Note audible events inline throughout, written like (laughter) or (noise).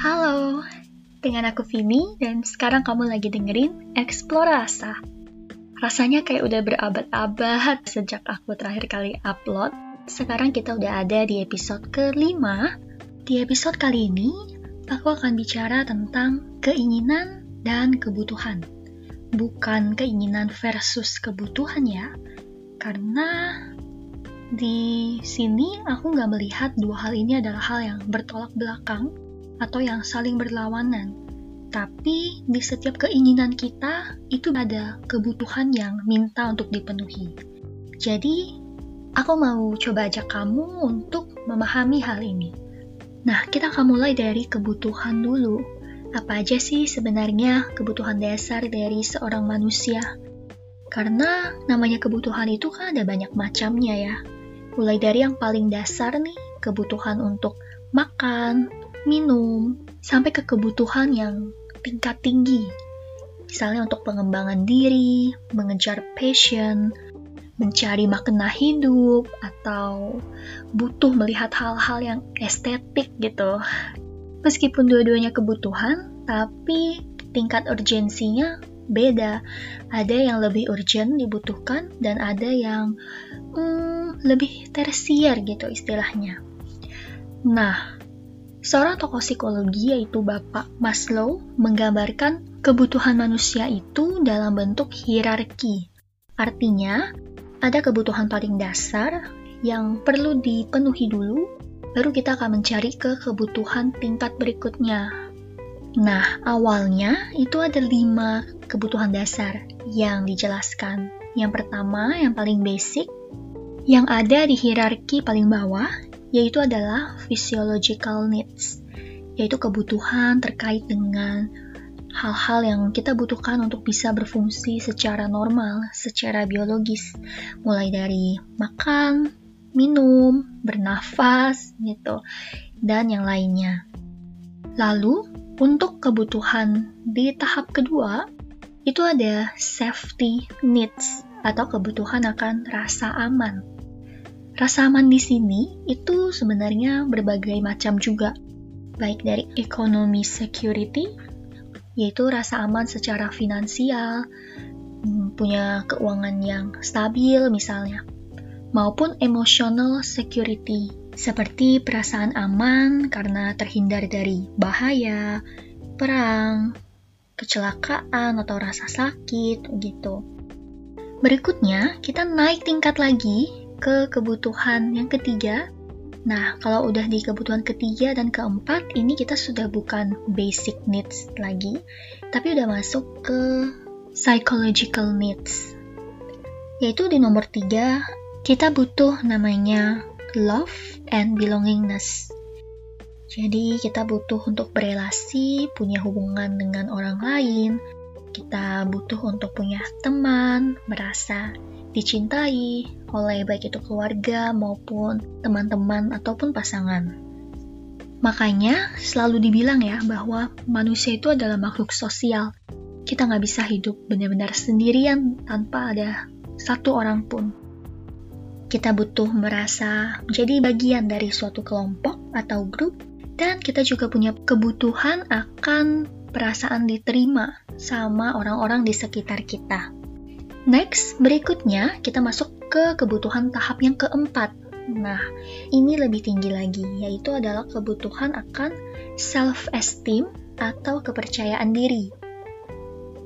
Halo, dengan aku Vini dan sekarang kamu lagi dengerin Eksplorasa. Rasanya kayak udah berabad-abad sejak aku terakhir kali upload. Sekarang kita udah ada di episode kelima. Di episode kali ini, aku akan bicara tentang keinginan dan kebutuhan. Bukan keinginan versus kebutuhan ya, karena di sini aku nggak melihat dua hal ini adalah hal yang bertolak belakang atau yang saling berlawanan. Tapi di setiap keinginan kita itu ada kebutuhan yang minta untuk dipenuhi. Jadi, aku mau coba ajak kamu untuk memahami hal ini. Nah, kita akan mulai dari kebutuhan dulu. Apa aja sih sebenarnya kebutuhan dasar dari seorang manusia? Karena namanya kebutuhan itu kan ada banyak macamnya ya. Mulai dari yang paling dasar nih, kebutuhan untuk makan, minum, sampai ke kebutuhan yang tingkat tinggi. Misalnya untuk pengembangan diri, mengejar passion, mencari makna hidup, atau butuh melihat hal-hal yang estetik gitu. Meskipun dua-duanya kebutuhan, tapi tingkat urgensinya beda. Ada yang lebih urgent dibutuhkan dan ada yang hmm, lebih tersier gitu istilahnya. Nah, seorang tokoh psikologi yaitu Bapak Maslow menggambarkan kebutuhan manusia itu dalam bentuk hierarki. Artinya, ada kebutuhan paling dasar yang perlu dipenuhi dulu, baru kita akan mencari ke kebutuhan tingkat berikutnya, Nah, awalnya itu ada lima kebutuhan dasar yang dijelaskan. Yang pertama, yang paling basic, yang ada di hierarki paling bawah, yaitu adalah physiological needs, yaitu kebutuhan terkait dengan hal-hal yang kita butuhkan untuk bisa berfungsi secara normal, secara biologis, mulai dari makan, minum, bernafas, gitu, dan yang lainnya. Lalu, untuk kebutuhan di tahap kedua, itu ada safety needs atau kebutuhan akan rasa aman. Rasa aman di sini itu sebenarnya berbagai macam juga, baik dari economy security, yaitu rasa aman secara finansial, hmm, punya keuangan yang stabil misalnya, maupun emotional security, seperti perasaan aman karena terhindar dari bahaya, perang, kecelakaan atau rasa sakit gitu. Berikutnya, kita naik tingkat lagi ke kebutuhan yang ketiga. Nah, kalau udah di kebutuhan ketiga dan keempat, ini kita sudah bukan basic needs lagi, tapi udah masuk ke psychological needs. Yaitu di nomor tiga, kita butuh namanya love and belongingness. Jadi kita butuh untuk berelasi, punya hubungan dengan orang lain, kita butuh untuk punya teman, merasa dicintai oleh baik itu keluarga maupun teman-teman ataupun pasangan. Makanya selalu dibilang ya bahwa manusia itu adalah makhluk sosial. Kita nggak bisa hidup benar-benar sendirian tanpa ada satu orang pun kita butuh merasa menjadi bagian dari suatu kelompok atau grup, dan kita juga punya kebutuhan akan perasaan diterima sama orang-orang di sekitar kita. Next, berikutnya kita masuk ke kebutuhan tahap yang keempat. Nah, ini lebih tinggi lagi, yaitu adalah kebutuhan akan self-esteem atau kepercayaan diri.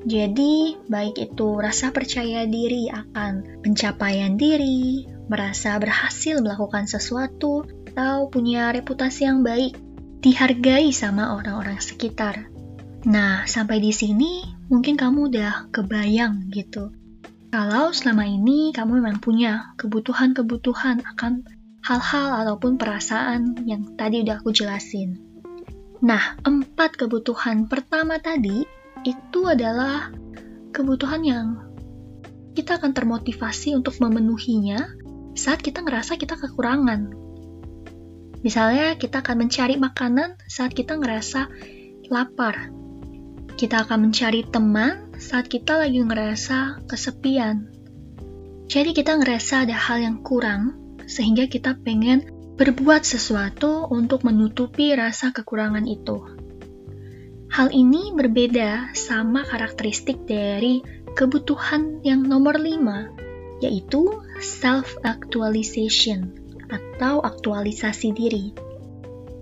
Jadi, baik itu rasa percaya diri akan pencapaian diri, merasa berhasil melakukan sesuatu, atau punya reputasi yang baik, dihargai sama orang-orang sekitar. Nah, sampai di sini mungkin kamu udah kebayang gitu. Kalau selama ini kamu memang punya kebutuhan-kebutuhan akan hal-hal ataupun perasaan yang tadi udah aku jelasin. Nah, empat kebutuhan pertama tadi itu adalah kebutuhan yang kita akan termotivasi untuk memenuhinya saat kita ngerasa kita kekurangan. Misalnya, kita akan mencari makanan saat kita ngerasa lapar. Kita akan mencari teman saat kita lagi ngerasa kesepian. Jadi kita ngerasa ada hal yang kurang, sehingga kita pengen berbuat sesuatu untuk menutupi rasa kekurangan itu. Hal ini berbeda sama karakteristik dari kebutuhan yang nomor 5, yaitu self-actualization atau aktualisasi diri.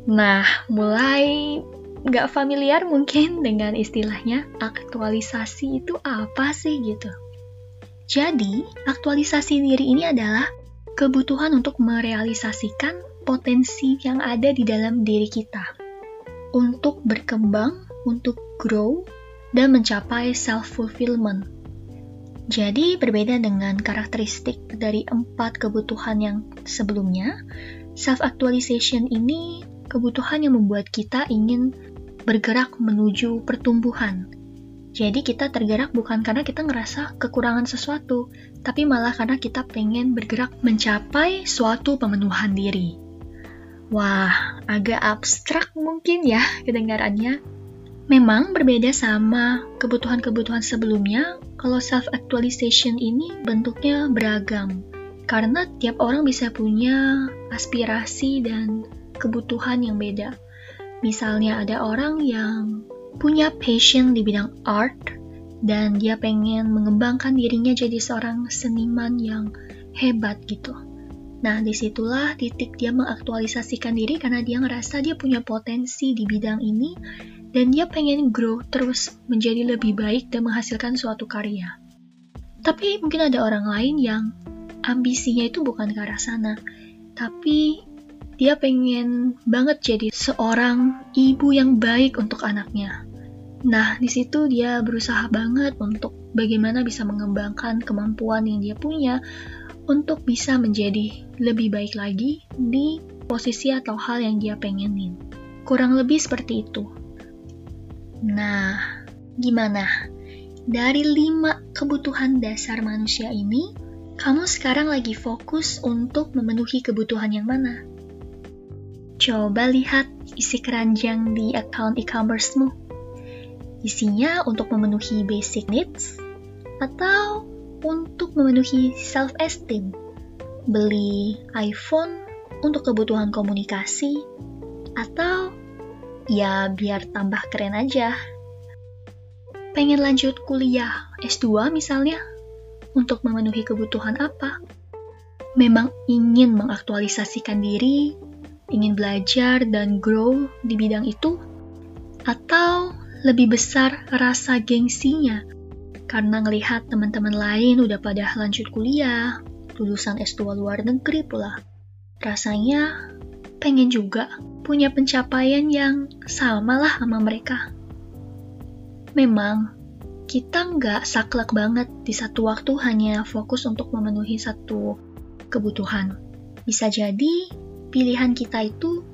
Nah, mulai nggak familiar mungkin (laughs) dengan istilahnya aktualisasi itu apa sih gitu. Jadi, aktualisasi diri ini adalah kebutuhan untuk merealisasikan potensi yang ada di dalam diri kita untuk berkembang untuk grow dan mencapai self-fulfillment. Jadi berbeda dengan karakteristik dari empat kebutuhan yang sebelumnya, self-actualization ini kebutuhan yang membuat kita ingin bergerak menuju pertumbuhan. Jadi kita tergerak bukan karena kita ngerasa kekurangan sesuatu, tapi malah karena kita pengen bergerak mencapai suatu pemenuhan diri. Wah, agak abstrak mungkin ya kedengarannya. Memang berbeda sama kebutuhan-kebutuhan sebelumnya, kalau self-actualization ini bentuknya beragam. Karena tiap orang bisa punya aspirasi dan kebutuhan yang beda. Misalnya ada orang yang punya passion di bidang art dan dia pengen mengembangkan dirinya jadi seorang seniman yang hebat gitu. Nah, di situlah titik dia mengaktualisasikan diri karena dia ngerasa dia punya potensi di bidang ini dan dia pengen grow terus menjadi lebih baik dan menghasilkan suatu karya. Tapi mungkin ada orang lain yang ambisinya itu bukan ke arah sana, tapi dia pengen banget jadi seorang ibu yang baik untuk anaknya. Nah, di situ dia berusaha banget untuk bagaimana bisa mengembangkan kemampuan yang dia punya untuk bisa menjadi lebih baik lagi di posisi atau hal yang dia pengenin. Kurang lebih seperti itu. Nah, gimana? Dari lima kebutuhan dasar manusia ini, kamu sekarang lagi fokus untuk memenuhi kebutuhan yang mana? Coba lihat isi keranjang di account e-commercemu. Isinya untuk memenuhi basic needs atau untuk memenuhi self-esteem. Beli iPhone untuk kebutuhan komunikasi atau Ya biar tambah keren aja. Pengen lanjut kuliah S2 misalnya? Untuk memenuhi kebutuhan apa? Memang ingin mengaktualisasikan diri, ingin belajar dan grow di bidang itu? Atau lebih besar rasa gengsinya karena ngelihat teman-teman lain udah pada lanjut kuliah, lulusan S2 luar negeri pula. Rasanya pengen juga punya pencapaian yang sama lah sama mereka. Memang, kita nggak saklek banget di satu waktu hanya fokus untuk memenuhi satu kebutuhan. Bisa jadi pilihan kita itu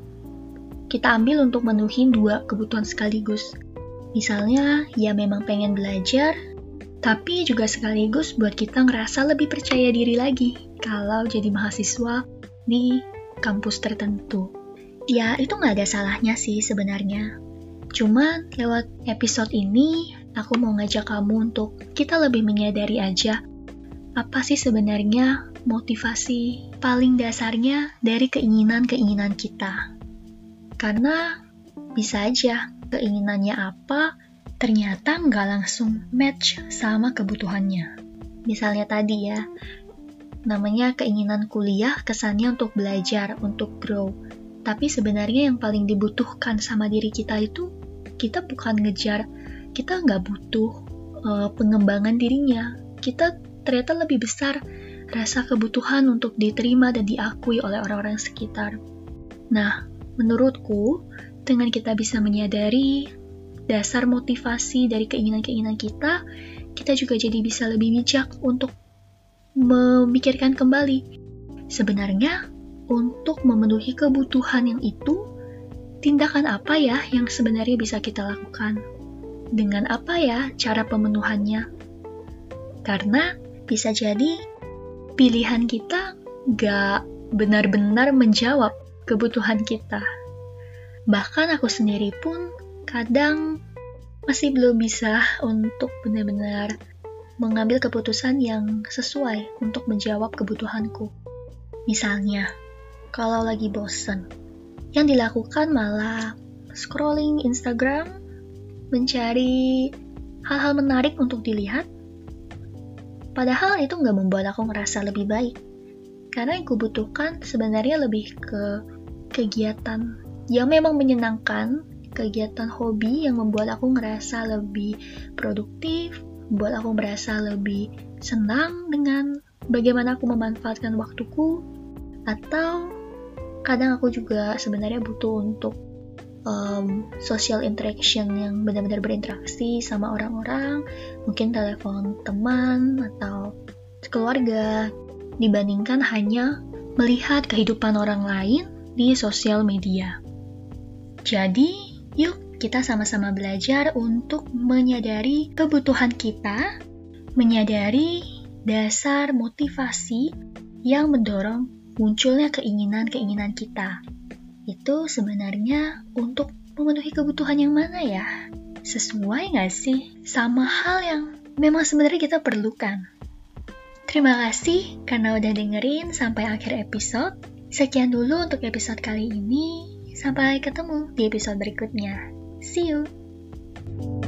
kita ambil untuk memenuhi dua kebutuhan sekaligus. Misalnya, ya memang pengen belajar, tapi juga sekaligus buat kita ngerasa lebih percaya diri lagi kalau jadi mahasiswa di kampus tertentu. Ya, itu nggak ada salahnya sih sebenarnya. Cuma lewat episode ini, aku mau ngajak kamu untuk kita lebih menyadari aja apa sih sebenarnya motivasi paling dasarnya dari keinginan-keinginan kita. Karena bisa aja keinginannya apa, ternyata nggak langsung match sama kebutuhannya. Misalnya tadi ya, namanya keinginan kuliah kesannya untuk belajar, untuk grow. Tapi sebenarnya yang paling dibutuhkan sama diri kita itu, kita bukan ngejar, kita nggak butuh uh, pengembangan dirinya. Kita ternyata lebih besar rasa kebutuhan untuk diterima dan diakui oleh orang-orang sekitar. Nah, menurutku, dengan kita bisa menyadari dasar motivasi dari keinginan-keinginan kita, kita juga jadi bisa lebih bijak untuk memikirkan kembali. Sebenarnya, untuk memenuhi kebutuhan yang itu, tindakan apa ya yang sebenarnya bisa kita lakukan? Dengan apa ya cara pemenuhannya? Karena bisa jadi pilihan kita gak benar-benar menjawab kebutuhan kita. Bahkan aku sendiri pun kadang masih belum bisa untuk benar-benar mengambil keputusan yang sesuai untuk menjawab kebutuhanku. Misalnya, kalau lagi bosen, yang dilakukan malah scrolling Instagram mencari hal-hal menarik untuk dilihat. Padahal itu nggak membuat aku ngerasa lebih baik. Karena yang kubutuhkan sebenarnya lebih ke kegiatan yang memang menyenangkan, kegiatan hobi yang membuat aku ngerasa lebih produktif, membuat aku merasa lebih senang dengan bagaimana aku memanfaatkan waktuku, atau kadang aku juga sebenarnya butuh untuk um, social interaction yang benar-benar berinteraksi sama orang-orang, mungkin telepon teman atau keluarga, dibandingkan hanya melihat kehidupan orang lain di sosial media. Jadi, yuk kita sama-sama belajar untuk menyadari kebutuhan kita, menyadari dasar motivasi yang mendorong munculnya keinginan-keinginan kita. Itu sebenarnya untuk memenuhi kebutuhan yang mana ya? Sesuai nggak sih sama hal yang memang sebenarnya kita perlukan? Terima kasih karena udah dengerin sampai akhir episode. Sekian dulu untuk episode kali ini. Sampai ketemu di episode berikutnya. See you!